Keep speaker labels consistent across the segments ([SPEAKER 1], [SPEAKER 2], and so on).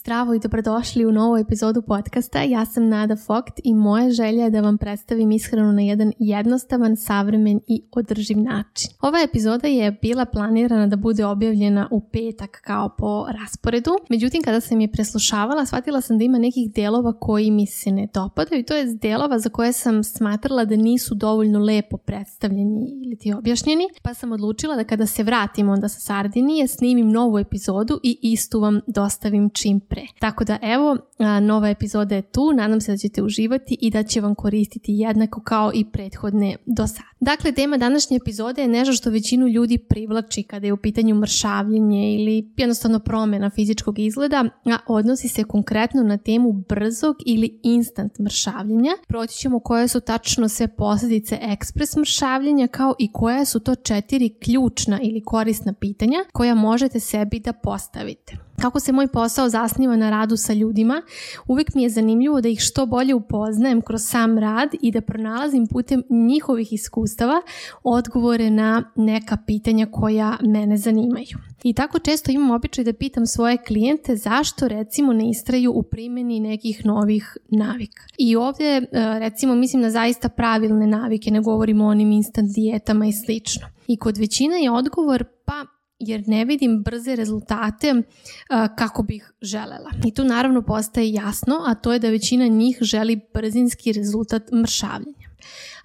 [SPEAKER 1] Zdravo i dobrodošli u novu epizodu podcasta. Ja sam Nada Fokt i moja želja je da vam predstavim ishranu na jedan jednostavan, savremen i održiv način. Ova epizoda je bila planirana da bude objavljena u petak kao po rasporedu. Međutim, kada sam je preslušavala, shvatila sam da ima nekih delova koji mi se ne dopadaju to je delova za koje sam smatrala da nisu dovoljno lepo predstavljeni ili ti objašnjeni, pa sam odlučila da kada se vratim onda sa Sardinije snimim novu epizodu i istu vam dostavim čim pre. Tako da evo, nova epizoda je tu, nadam se da ćete uživati i da će vam koristiti jednako kao i prethodne do sada. Dakle, tema današnje epizode je nešto što većinu ljudi privlači kada je u pitanju mršavljenje ili jednostavno promena fizičkog izgleda, a odnosi se konkretno na temu brzog ili instant mršavljenja. Proći ćemo koje su tačno sve posljedice ekspres mršavljenja kao i koja su to četiri ključna ili korisna pitanja koja možete sebi da postavite. Kako se moj posao zasniva na radu sa ljudima, uvek mi je zanimljivo da ih što bolje upoznajem kroz sam rad i da pronalazim putem njihovih iskustava odgovore na neka pitanja koja mene zanimaju. I tako često imam običaj da pitam svoje klijente zašto recimo ne istraju u primjeni nekih novih navika. I ovde e, recimo mislim na zaista pravilne navike, ne govorimo o onim instant dijetama i slično. I kod većina je odgovor jer ne vidim brze rezultate a, kako bih želela. I tu naravno postaje jasno, a to je da većina njih želi brzinski rezultat mršavljenja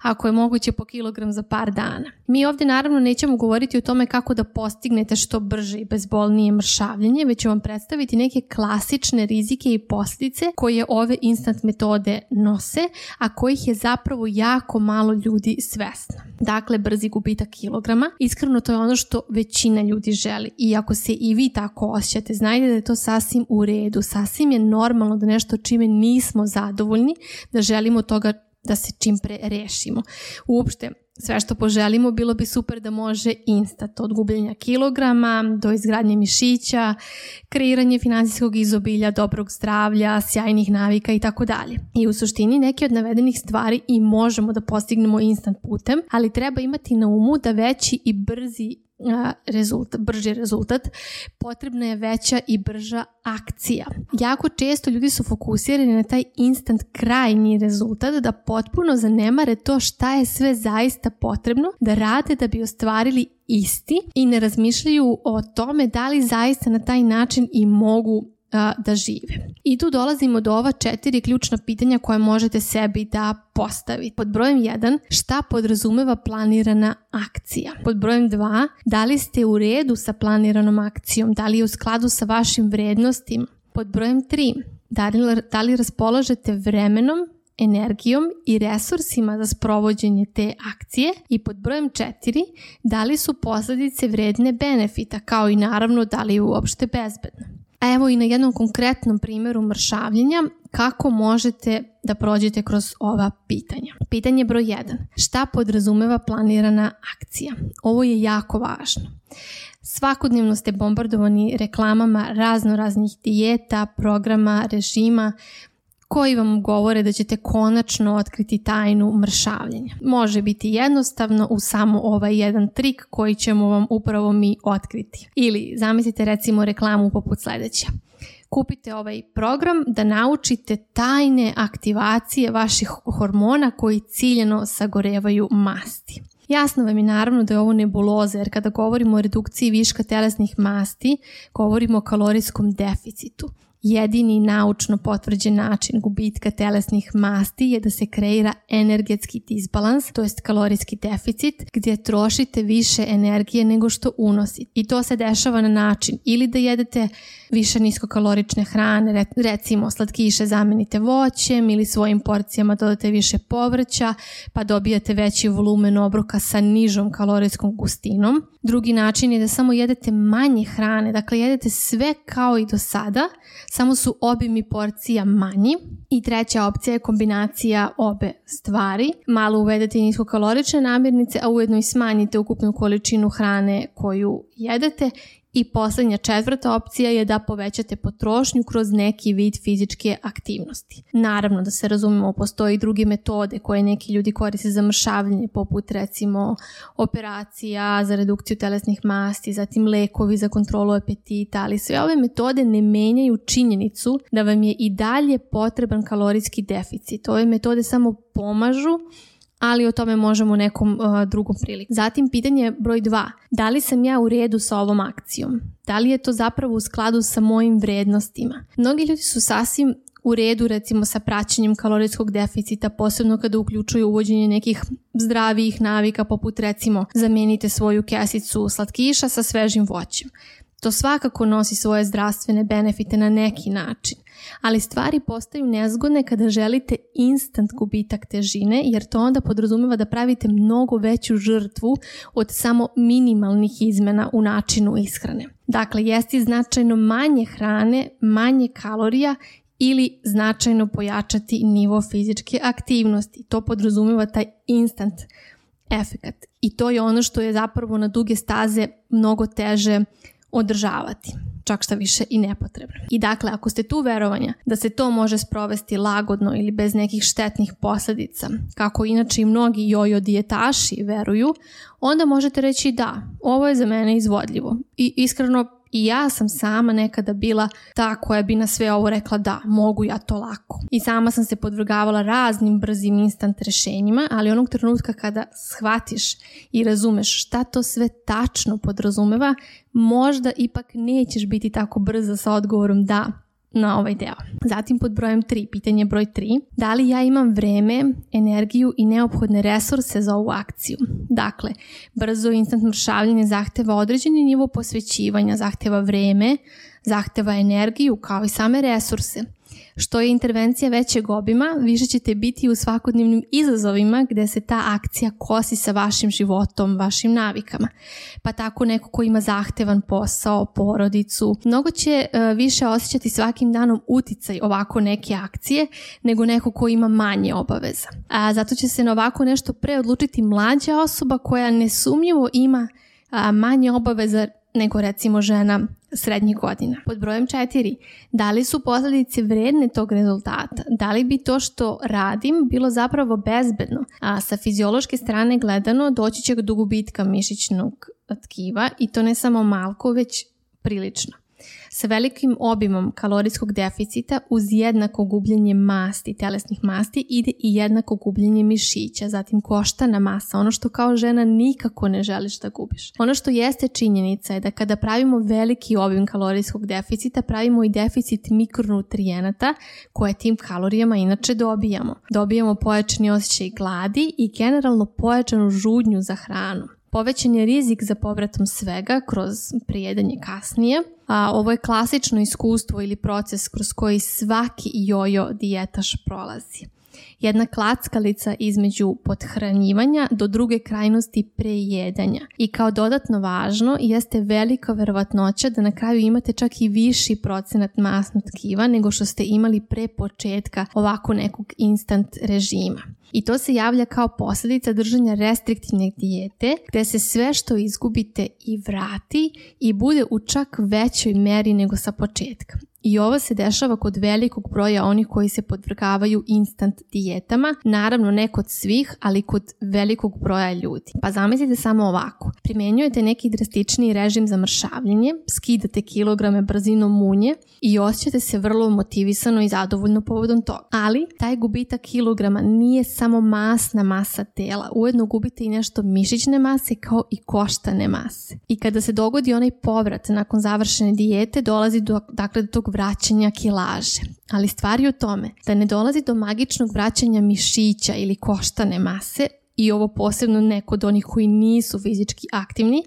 [SPEAKER 1] ako je moguće po kilogram za par dana. Mi ovde naravno nećemo govoriti o tome kako da postignete što brže i bezbolnije mršavljenje, već ću vam predstaviti neke klasične rizike i posljedice koje ove instant metode nose, a kojih je zapravo jako malo ljudi svesno. Dakle, brzi gubitak kilograma. Iskreno, to je ono što većina ljudi želi. I ako se i vi tako osjećate, znajte da je to sasvim u redu. Sasvim je normalno da nešto čime nismo zadovoljni, da želimo toga da se čim pre rešimo. Uopšte, sve što poželimo bilo bi super da može instant od gubljenja kilograma do izgradnje mišića, kreiranje finansijskog izobilja, dobrog zdravlja, sjajnih navika i tako dalje. I u suštini neke od navedenih stvari i možemo da postignemo instant putem, ali treba imati na umu da veći i brzi rezultat, brži rezultat, potrebna je veća i brža akcija. Jako često ljudi su fokusirani na taj instant krajnji rezultat da potpuno zanemare to šta je sve zaista potrebno da rade da bi ostvarili isti i ne razmišljaju o tome da li zaista na taj način i mogu a, da žive. I tu dolazimo do ova četiri ključna pitanja koje možete sebi da postavite. Pod brojem 1, šta podrazumeva planirana akcija? Pod brojem 2, da li ste u redu sa planiranom akcijom? Da li je u skladu sa vašim vrednostima? Pod brojem 3, da li, da li raspolažete vremenom energijom i resursima za sprovođenje te akcije i pod brojem 4 da li su posledice vredne benefita kao i naravno da li je uopšte bezbedno a evo i na jednom konkretnom primjeru mršavljenja kako možete da prođete kroz ova pitanja. Pitanje broj 1. Šta podrazumeva planirana akcija? Ovo je jako važno. Svakodnevno ste bombardovani reklamama razno raznih dijeta, programa, režima, koji vam govore da ćete konačno otkriti tajnu mršavljenja. Može biti jednostavno u samo ovaj jedan trik koji ćemo vam upravo mi otkriti. Ili zamislite recimo reklamu poput sledeća kupite ovaj program da naučite tajne aktivacije vaših hormona koji ciljeno sagorevaju masti. Jasno vam je naravno da je ovo nebuloza jer kada govorimo o redukciji viška telesnih masti, govorimo o kalorijskom deficitu. Jedini naučno potvrđen način gubitka telesnih masti je da se kreira energetski disbalans, to jest kalorijski deficit, gdje trošite više energije nego što unosite. I to se dešava na način ili da jedete više niskokalorične hrane, recimo slatkiše zamenite voćem ili svojim porcijama dodate više povrća, pa dobijate veći volumen obroka sa nižom kalorijskom gustinom. Drugi način je da samo jedete manje hrane, dakle jedete sve kao i do sada, samo su obimi porcija manji. I treća opcija je kombinacija obe stvari. Malo uvedete i niskokalorične namirnice, a ujedno i smanjite ukupnu količinu hrane koju jedete I poslednja četvrta opcija je da povećate potrošnju kroz neki vid fizičke aktivnosti. Naravno, da se razumemo, postoji druge metode koje neki ljudi koriste za mršavljanje, poput recimo operacija za redukciju telesnih masti, zatim lekovi za kontrolu apetita, ali sve ove metode ne menjaju činjenicu da vam je i dalje potreban kalorijski deficit. Ove metode samo pomažu ali o tome možemo u nekom uh, drugom priliku. Zatim pitanje broj 2. Da li sam ja u redu sa ovom akcijom? Da li je to zapravo u skladu sa mojim vrednostima? Mnogi ljudi su sasvim u redu recimo sa praćenjem kalorijskog deficita, posebno kada uključuju uvođenje nekih zdravijih navika poput recimo zamenite svoju kesicu slatkiša sa svežim voćem. To svakako nosi svoje zdravstvene benefite na neki način ali stvari postaju nezgodne kada želite instant gubitak težine, jer to onda podrazumeva da pravite mnogo veću žrtvu od samo minimalnih izmena u načinu ishrane. Dakle, jesti značajno manje hrane, manje kalorija ili značajno pojačati nivo fizičke aktivnosti. To podrazumeva taj instant efekat. I to je ono što je zapravo na duge staze mnogo teže održavati čak šta više i nepotrebno. I dakle, ako ste tu verovanja da se to može sprovesti lagodno ili bez nekih štetnih posledica, kako inače i mnogi jojo dijetaši veruju, onda možete reći da, ovo je za mene izvodljivo. I iskreno I ja sam sama nekada bila ta koja bi na sve ovo rekla da, mogu ja to lako. I sama sam se podvrgavala raznim brzim instant rešenjima, ali onog trenutka kada shvatiš i razumeš šta to sve tačno podrazumeva, možda ipak nećeš biti tako brza sa odgovorom da, na ovaj deo. Zatim pod brojem 3, pitanje broj 3, da li ja imam vreme, energiju i neophodne resurse za ovu akciju? Dakle, brzo instant rešavljanje zahteva određeni nivo posvećivanja, zahteva vreme, zahteva energiju kao i same resurse. Što je intervencija većeg obima, više ćete biti u svakodnevnim izazovima gde se ta akcija kosi sa vašim životom, vašim navikama. Pa tako neko ko ima zahtevan posao, porodicu, mnogo će e, više osjećati svakim danom uticaj ovako neke akcije nego neko ko ima manje obaveza. A zato će se na ovako nešto pre odlučiti mlađa osoba koja nesumnjivo ima manje obaveza nego recimo žena srednjih godina. Pod brojem 4. Da li su posledice vredne tog rezultata? Da li bi to što radim bilo zapravo bezbedno? A sa fiziološke strane gledano doći će do gubitka mišićnog tkiva i to ne samo malko, već prilično sa velikim obimom kalorijskog deficita uz jednako gubljenje masti, telesnih masti ide i jednako gubljenje mišića, zatim koštana masa, ono što kao žena nikako ne želiš da gubiš. Ono što jeste činjenica je da kada pravimo veliki obim kalorijskog deficita, pravimo i deficit mikronutrijenata koje tim kalorijama inače dobijamo. Dobijamo pojačani osjećaj gladi i generalno pojačanu žudnju za hranu povećan je rizik za povratom svega kroz prijedanje kasnije. A, ovo je klasično iskustvo ili proces kroz koji svaki jojo dijetaš prolazi jedna klackalica između podhranjivanja do druge krajnosti prejedanja. I kao dodatno važno jeste velika verovatnoća da na kraju imate čak i viši procenat masnog tkiva nego što ste imali pre početka ovako nekog instant režima. I to se javlja kao posledica držanja restriktivne dijete, gde se sve što izgubite i vrati i bude u čak većoj meri nego sa početka. I ovo se dešava kod velikog broja onih koji se podvrgavaju instant dijetama, naravno ne kod svih, ali kod velikog broja ljudi. Pa zamislite samo ovako. Primenjujete neki drastični režim za mršavljenje, skidate kilograme brzinom munje i osjećate se vrlo motivisano i zadovoljno povodom toga. Ali taj gubitak kilograma nije samo masna masa tela, ujedno gubite i nešto mišićne mase kao i koštane mase. I kada se dogodi onaj povrat nakon završene dijete, dolazi do, dakle, do tog vraćanja kilaže. Ali stvar je u tome da ne dolazi do magičnog vraćanja mišića ili koštane mase, i ovo posebno neko kod onih koji nisu fizički aktivni.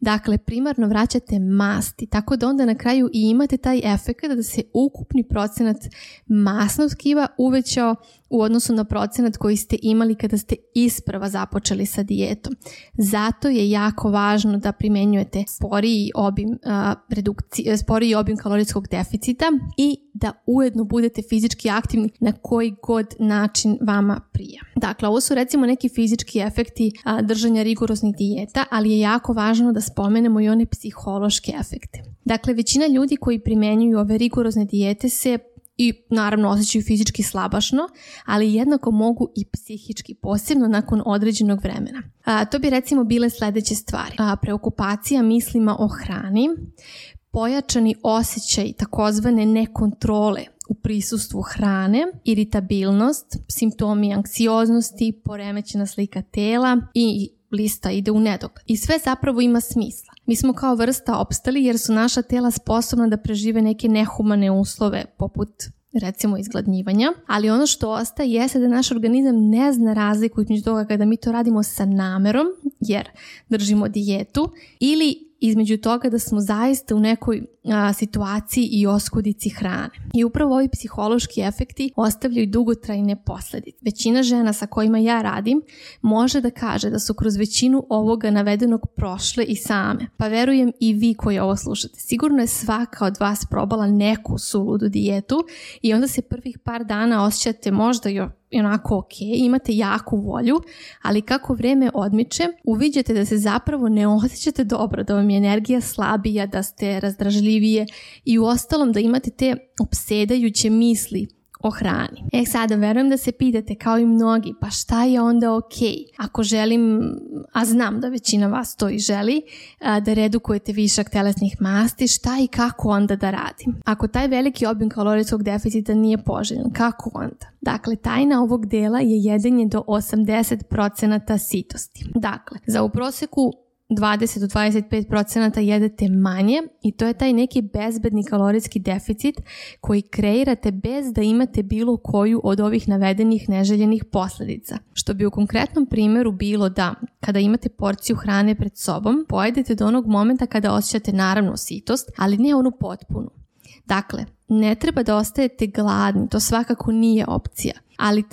[SPEAKER 1] Dakle, primarno vraćate masti, tako da onda na kraju i imate taj efekt da se ukupni procenat masnog tkiva uvećao u odnosu na procenat koji ste imali kada ste isprva započeli sa dijetom. Zato je jako važno da primenjujete sporiji obim, a, redukci, sporiji obim kalorijskog deficita i da ujedno budete fizički aktivni na koji god način vama prija. Dakle, ovo su recimo neki fizički efekti a, držanja rigoroznih dijeta, ali je jako važno da spomenemo i one psihološke efekte. Dakle, većina ljudi koji primenjuju ove rigorozne dijete se i naravno osjećaju fizički slabašno, ali jednako mogu i psihički, posebno nakon određenog vremena. A, to bi recimo bile sledeće stvari. A, preokupacija mislima o hrani, pojačani osjećaj takozvane nekontrole u prisustvu hrane, iritabilnost, simptomi anksioznosti, poremećena slika tela i lista ide u nedogled. I sve zapravo ima smisla. Mi smo kao vrsta opstali jer su naša tela sposobna da prežive neke nehumane uslove poput recimo izgladnjivanja, ali ono što ostaje jeste da naš organizam ne zna razliku između toga kada mi to radimo sa namerom, jer držimo dijetu, ili između toga da smo zaista u nekoj a, situaciji i oskudici hrane. I upravo ovi psihološki efekti ostavljaju dugotrajne posledice. Većina žena sa kojima ja radim može da kaže da su kroz većinu ovoga navedenog prošle i same. Pa verujem i vi koji ovo slušate. Sigurno je svaka od vas probala neku suludu dijetu i onda se prvih par dana osjećate možda jo, i onako ok, imate jaku volju, ali kako vreme odmiče, uviđate da se zapravo ne osjećate dobro, da vam je energija slabija, da ste razdražljivije i u ostalom da imate te obsedajuće misli o hrani. E sada, verujem da se pitate kao i mnogi, pa šta je onda ok? Ako želim, a znam da većina vas to i želi, da redukujete višak telesnih masti, šta i kako onda da radim? Ako taj veliki obim kalorijskog deficita nije poželjan, kako onda? Dakle, tajna ovog dela je jedenje do 80% sitosti. Dakle, za u proseku 20 do 25 procenata jedete manje i to je taj neki bezbedni kalorijski deficit koji kreirate bez da imate bilo koju od ovih navedenih neželjenih posledica. Što bi u konkretnom primeru bilo da kada imate porciju hrane pred sobom, pojedete do onog momenta kada osjećate naravno sitost, ali ne onu potpunu. Dakle, ne treba da ostajete gladni, to svakako nije opcija ali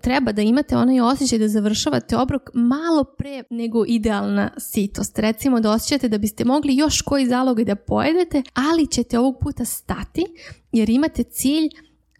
[SPEAKER 1] treba da imate onaj osjećaj da završavate obrok malo pre nego idealna sitost. Recimo da osjećate da biste mogli još koji zalog da pojedete, ali ćete ovog puta stati jer imate cilj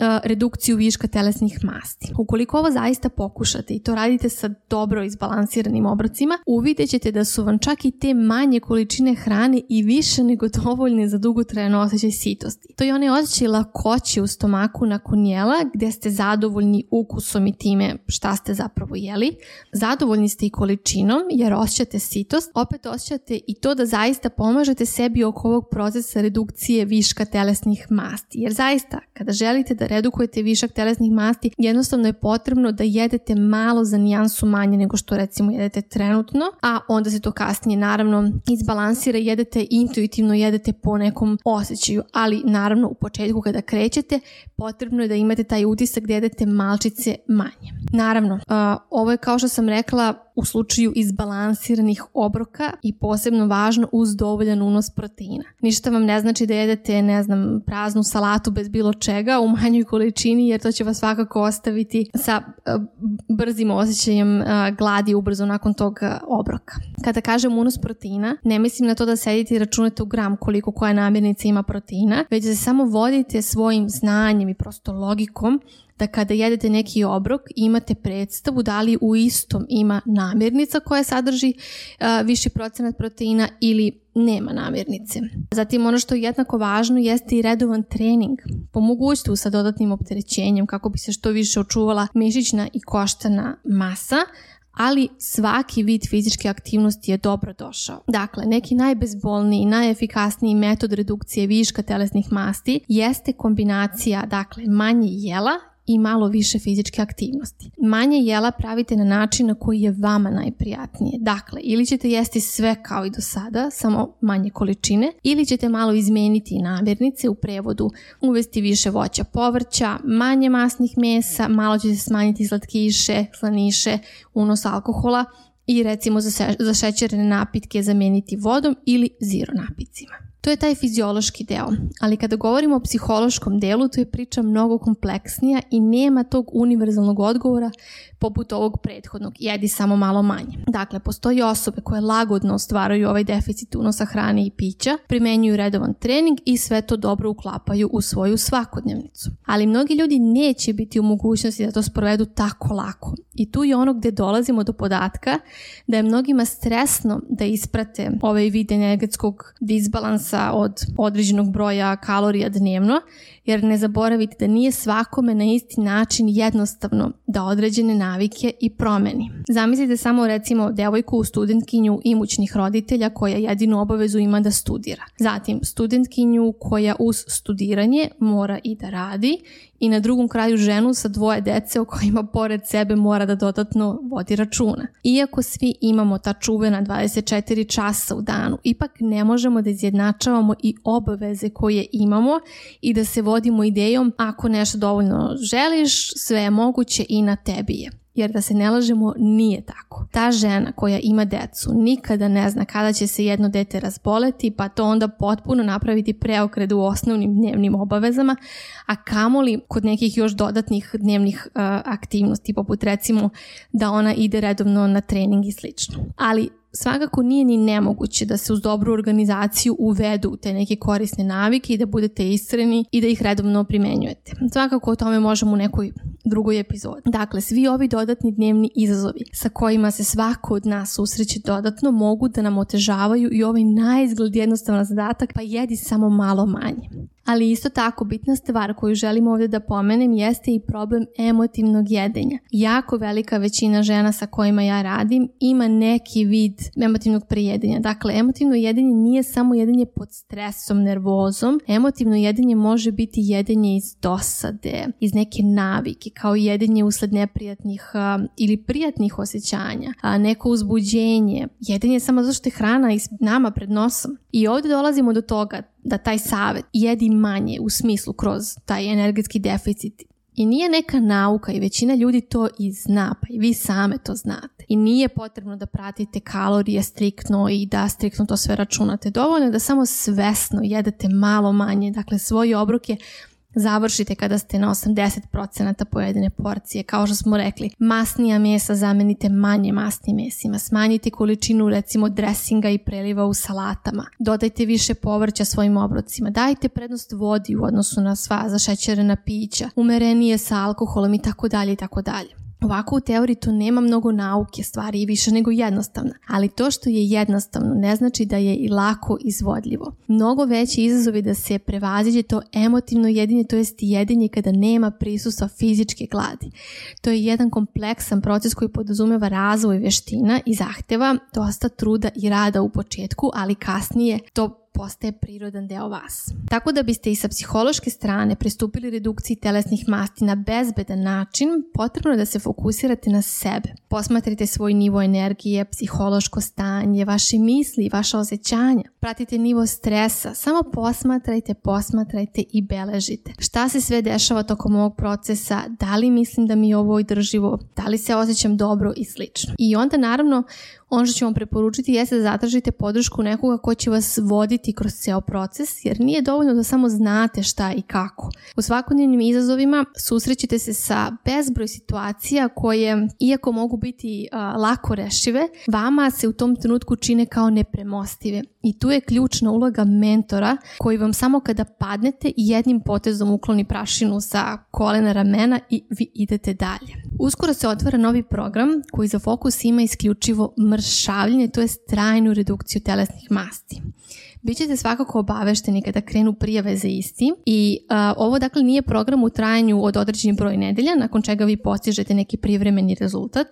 [SPEAKER 1] E, redukciju viška telesnih masti. Ukoliko ovo zaista pokušate i to radite sa dobro izbalansiranim obrocima, uvidjet ćete da su vam čak i te manje količine hrane i više nego dovoljne za dugotrajno osjećaj sitosti. To je onaj osjećaj lakoće u stomaku nakon jela gde ste zadovoljni ukusom i time šta ste zapravo jeli. Zadovoljni ste i količinom jer osjećate sitost, opet osjećate i to da zaista pomažete sebi oko ovog procesa redukcije viška telesnih masti. Jer zaista, kada želite da redukujete višak telesnih masti, jednostavno je potrebno da jedete malo za nijansu manje nego što recimo jedete trenutno, a onda se to kasnije naravno izbalansira, jedete intuitivno, jedete po nekom osjećaju, ali naravno u početku kada krećete potrebno je da imate taj utisak da jedete malčice manje. Naravno, ovo je kao što sam rekla u slučaju izbalansiranih obroka i posebno važno uz dovoljan unos proteina. Ništa vam ne znači da jedete, ne znam, praznu salatu bez bilo čega u manjoj količini jer to će vas svakako ostaviti sa e, brzim osjećajem e, gladi ubrzo nakon tog e, obroka. Kada kažem unos proteina, ne mislim na to da sedite i računate u gram koliko koja namirnica ima proteina, već da samo vodite svojim znanjem i prosto logikom da kada jedete neki obrok imate predstavu da li u istom ima namirnica koja sadrži a, viši procenat proteina ili nema namirnice. Zatim ono što je jednako važno jeste i redovan trening po mogućstvu sa dodatnim opterećenjem kako bi se što više očuvala mišićna i koštana masa, ali svaki vid fizičke aktivnosti je dobro došao. Dakle, neki najbezbolniji i najefikasniji metod redukcije viška telesnih masti jeste kombinacija dakle, manje jela i malo više fizičke aktivnosti. Manje jela pravite na način na koji je vama najprijatnije. Dakle, ili ćete jesti sve kao i do sada, samo manje količine, ili ćete malo izmeniti namirnice u prevodu, uvesti više voća povrća, manje masnih mesa, malo ćete smanjiti slatkiše, slaniše, unos alkohola i recimo za, za šećerne napitke zameniti vodom ili zero napicima. To je taj fiziološki deo, ali kada govorimo o psihološkom delu, tu je priča mnogo kompleksnija i nema tog univerzalnog odgovora poput ovog prethodnog, jedi samo malo manje. Dakle, postoji osobe koje lagodno ostvaraju ovaj deficit unosa hrane i pića, primenjuju redovan trening i sve to dobro uklapaju u svoju svakodnevnicu. Ali mnogi ljudi neće biti u mogućnosti da to sprovedu tako lako I tu je ono gde dolazimo do podatka da je mnogima stresno da isprate ovaj vid energetskog disbalansa od određenog broja kalorija dnevno, jer ne zaboravite da nije svakome na isti način jednostavno da određene navike i promeni. Zamislite samo recimo devojku studentkinju imućnih roditelja koja jedinu obavezu ima da studira. Zatim studentkinju koja uz studiranje mora i da radi i na drugom kraju ženu sa dvoje dece o kojima pored sebe mora da dodatno vodi računa. Iako svi imamo ta čuvena 24 časa u danu, ipak ne možemo da izjednačavamo i obaveze koje imamo i da se vodimo idejom ako nešto dovoljno želiš, sve je moguće i na tebi je jer da se ne lažemo nije tako. Ta žena koja ima decu nikada ne zna kada će se jedno dete razboleti pa to onda potpuno napraviti preokred u osnovnim dnevnim obavezama, a kamoli kod nekih još dodatnih dnevnih uh, aktivnosti poput recimo da ona ide redovno na trening i slično. Ali svakako nije ni nemoguće da se uz dobru organizaciju uvedu te neke korisne navike i da budete istreni i da ih redovno primenjujete. Svakako o tome možemo u nekoj drugoj epizodi. Dakle, svi ovi dodatni dnevni izazovi sa kojima se svako od nas susreće dodatno mogu da nam otežavaju i ovaj najizgled jednostavan zadatak pa jedi samo malo manje ali isto tako bitna stvar koju želim ovde da pomenem jeste i problem emotivnog jedenja. Jako velika većina žena sa kojima ja radim ima neki vid emotivnog prejedenja. Dakle, emotivno jedenje nije samo jedenje pod stresom, nervozom. Emotivno jedenje može biti jedenje iz dosade, iz neke navike, kao jedenje usled neprijatnih a, ili prijatnih osjećanja, a, neko uzbuđenje, jedenje samo zato što je hrana iz nama pred nosom. I ovde dolazimo do toga da taj savet jedi manje u smislu kroz taj energetski deficit i nije neka nauka i većina ljudi to i zna, pa i vi same to znate. I nije potrebno da pratite kalorije striktno i da striktno to sve računate. Dovoljno je da samo svesno jedete malo manje, dakle svoje obroke završite kada ste na 80% pojedine porcije. Kao što smo rekli, masnija mesa zamenite manje masnim mesima. Smanjite količinu recimo dresinga i preliva u salatama. Dodajte više povrća svojim obrocima. Dajte prednost vodi u odnosu na sva zašećerena pića. Umerenije sa alkoholom i tako dalje i tako dalje. Ovako u teoriji to nema mnogo nauke, stvari i više nego jednostavna, ali to što je jednostavno ne znači da je i lako izvodljivo. Mnogo veći izazovi da se prevaziđe to emotivno jedinje, to jest jedinje kada nema prisustva fizičke gladi. To je jedan kompleksan proces koji podrazumeva razvoj veština i zahteva dosta truda i rada u početku, ali kasnije to postaje prirodan deo vas. Tako da biste i sa psihološke strane pristupili redukciji telesnih masti na bezbedan način, potrebno je da se fokusirate na sebe. Posmatrite svoj nivo energije, psihološko stanje, vaše misli i vaša osjećanja. Pratite nivo stresa, samo posmatrajte, posmatrajte i beležite. Šta se sve dešava tokom ovog procesa, da li mislim da mi je ovo održivo, da li se osjećam dobro i slično. I onda naravno Ono što ću vam preporučiti jeste da zatražite podršku nekoga ko će vas voditi kroz ceo proces, jer nije dovoljno da samo znate šta i kako. U svakodnevnim izazovima susrećete se sa bezbroj situacija koje, iako mogu biti a, lako rešive, vama se u tom trenutku čine kao nepremostive. I tu je ključna uloga mentora koji vam samo kada padnete jednim potezom ukloni prašinu sa kolena ramena i vi idete dalje. Uskoro se otvara novi program koji za fokus ima isključivo mršavljenje, to je trajnu redukciju telesnih masti. Bićete svakako obavešteni kada krenu prijave za isti i a, ovo dakle nije program u trajanju od određenih broj nedelja nakon čega vi postižete neki privremeni rezultat.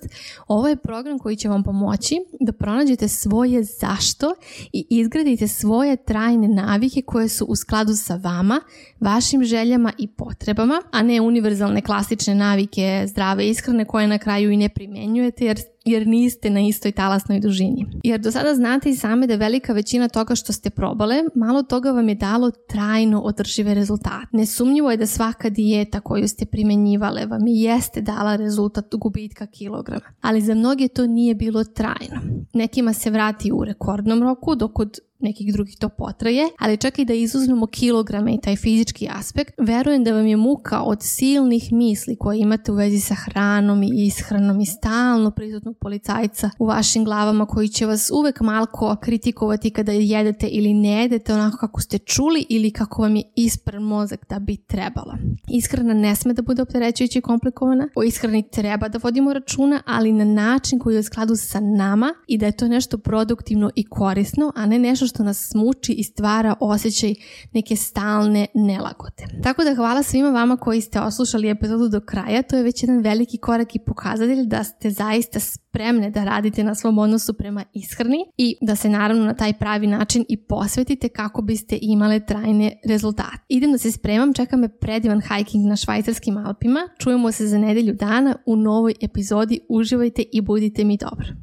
[SPEAKER 1] Ovo je program koji će vam pomoći da pronađete svoje zašto i izgradite svoje trajne navike koje su u skladu sa vama, vašim željama i potrebama, a ne univerzalne klasične navike zdrave ishrane koje na kraju i ne primenjujete jer jer niste na istoj talasnoj dužini. Jer do sada znate i same da velika većina toga što ste probale, malo toga vam je dalo trajno održive rezultate. Nesumnjivo je da svaka dijeta koju ste primenjivale vam i jeste dala rezultat gubitka kilograma, ali za mnoge to nije bilo trajno. Nekima se vrati u rekordnom roku, dok kod nekih drugih to potraje, ali čak i da izuzmemo kilograme i taj fizički aspekt, verujem da vam je muka od silnih misli koje imate u vezi sa hranom i ishranom i stalno prisutnog policajca u vašim glavama koji će vas uvek malko kritikovati kada jedete ili ne jedete onako kako ste čuli ili kako vam je ispran mozak da bi trebalo. Ishrana ne sme da bude opterećujući i komplikovana. O ishrani treba da vodimo računa, ali na način koji je u skladu sa nama i da je to nešto produktivno i korisno, a ne nešto što nas smuči i stvara osjećaj neke stalne nelagode. Tako da hvala svima vama koji ste oslušali epizodu do kraja, to je već jedan veliki korak i pokazatelj da ste zaista spremne da radite na svom odnosu prema ishrani i da se naravno na taj pravi način i posvetite kako biste imale trajne rezultate. Idem da se spremam, čeka me predivan hiking na švajcarskim Alpima, čujemo se za nedelju dana u novoj epizodi, uživajte i budite mi dobro.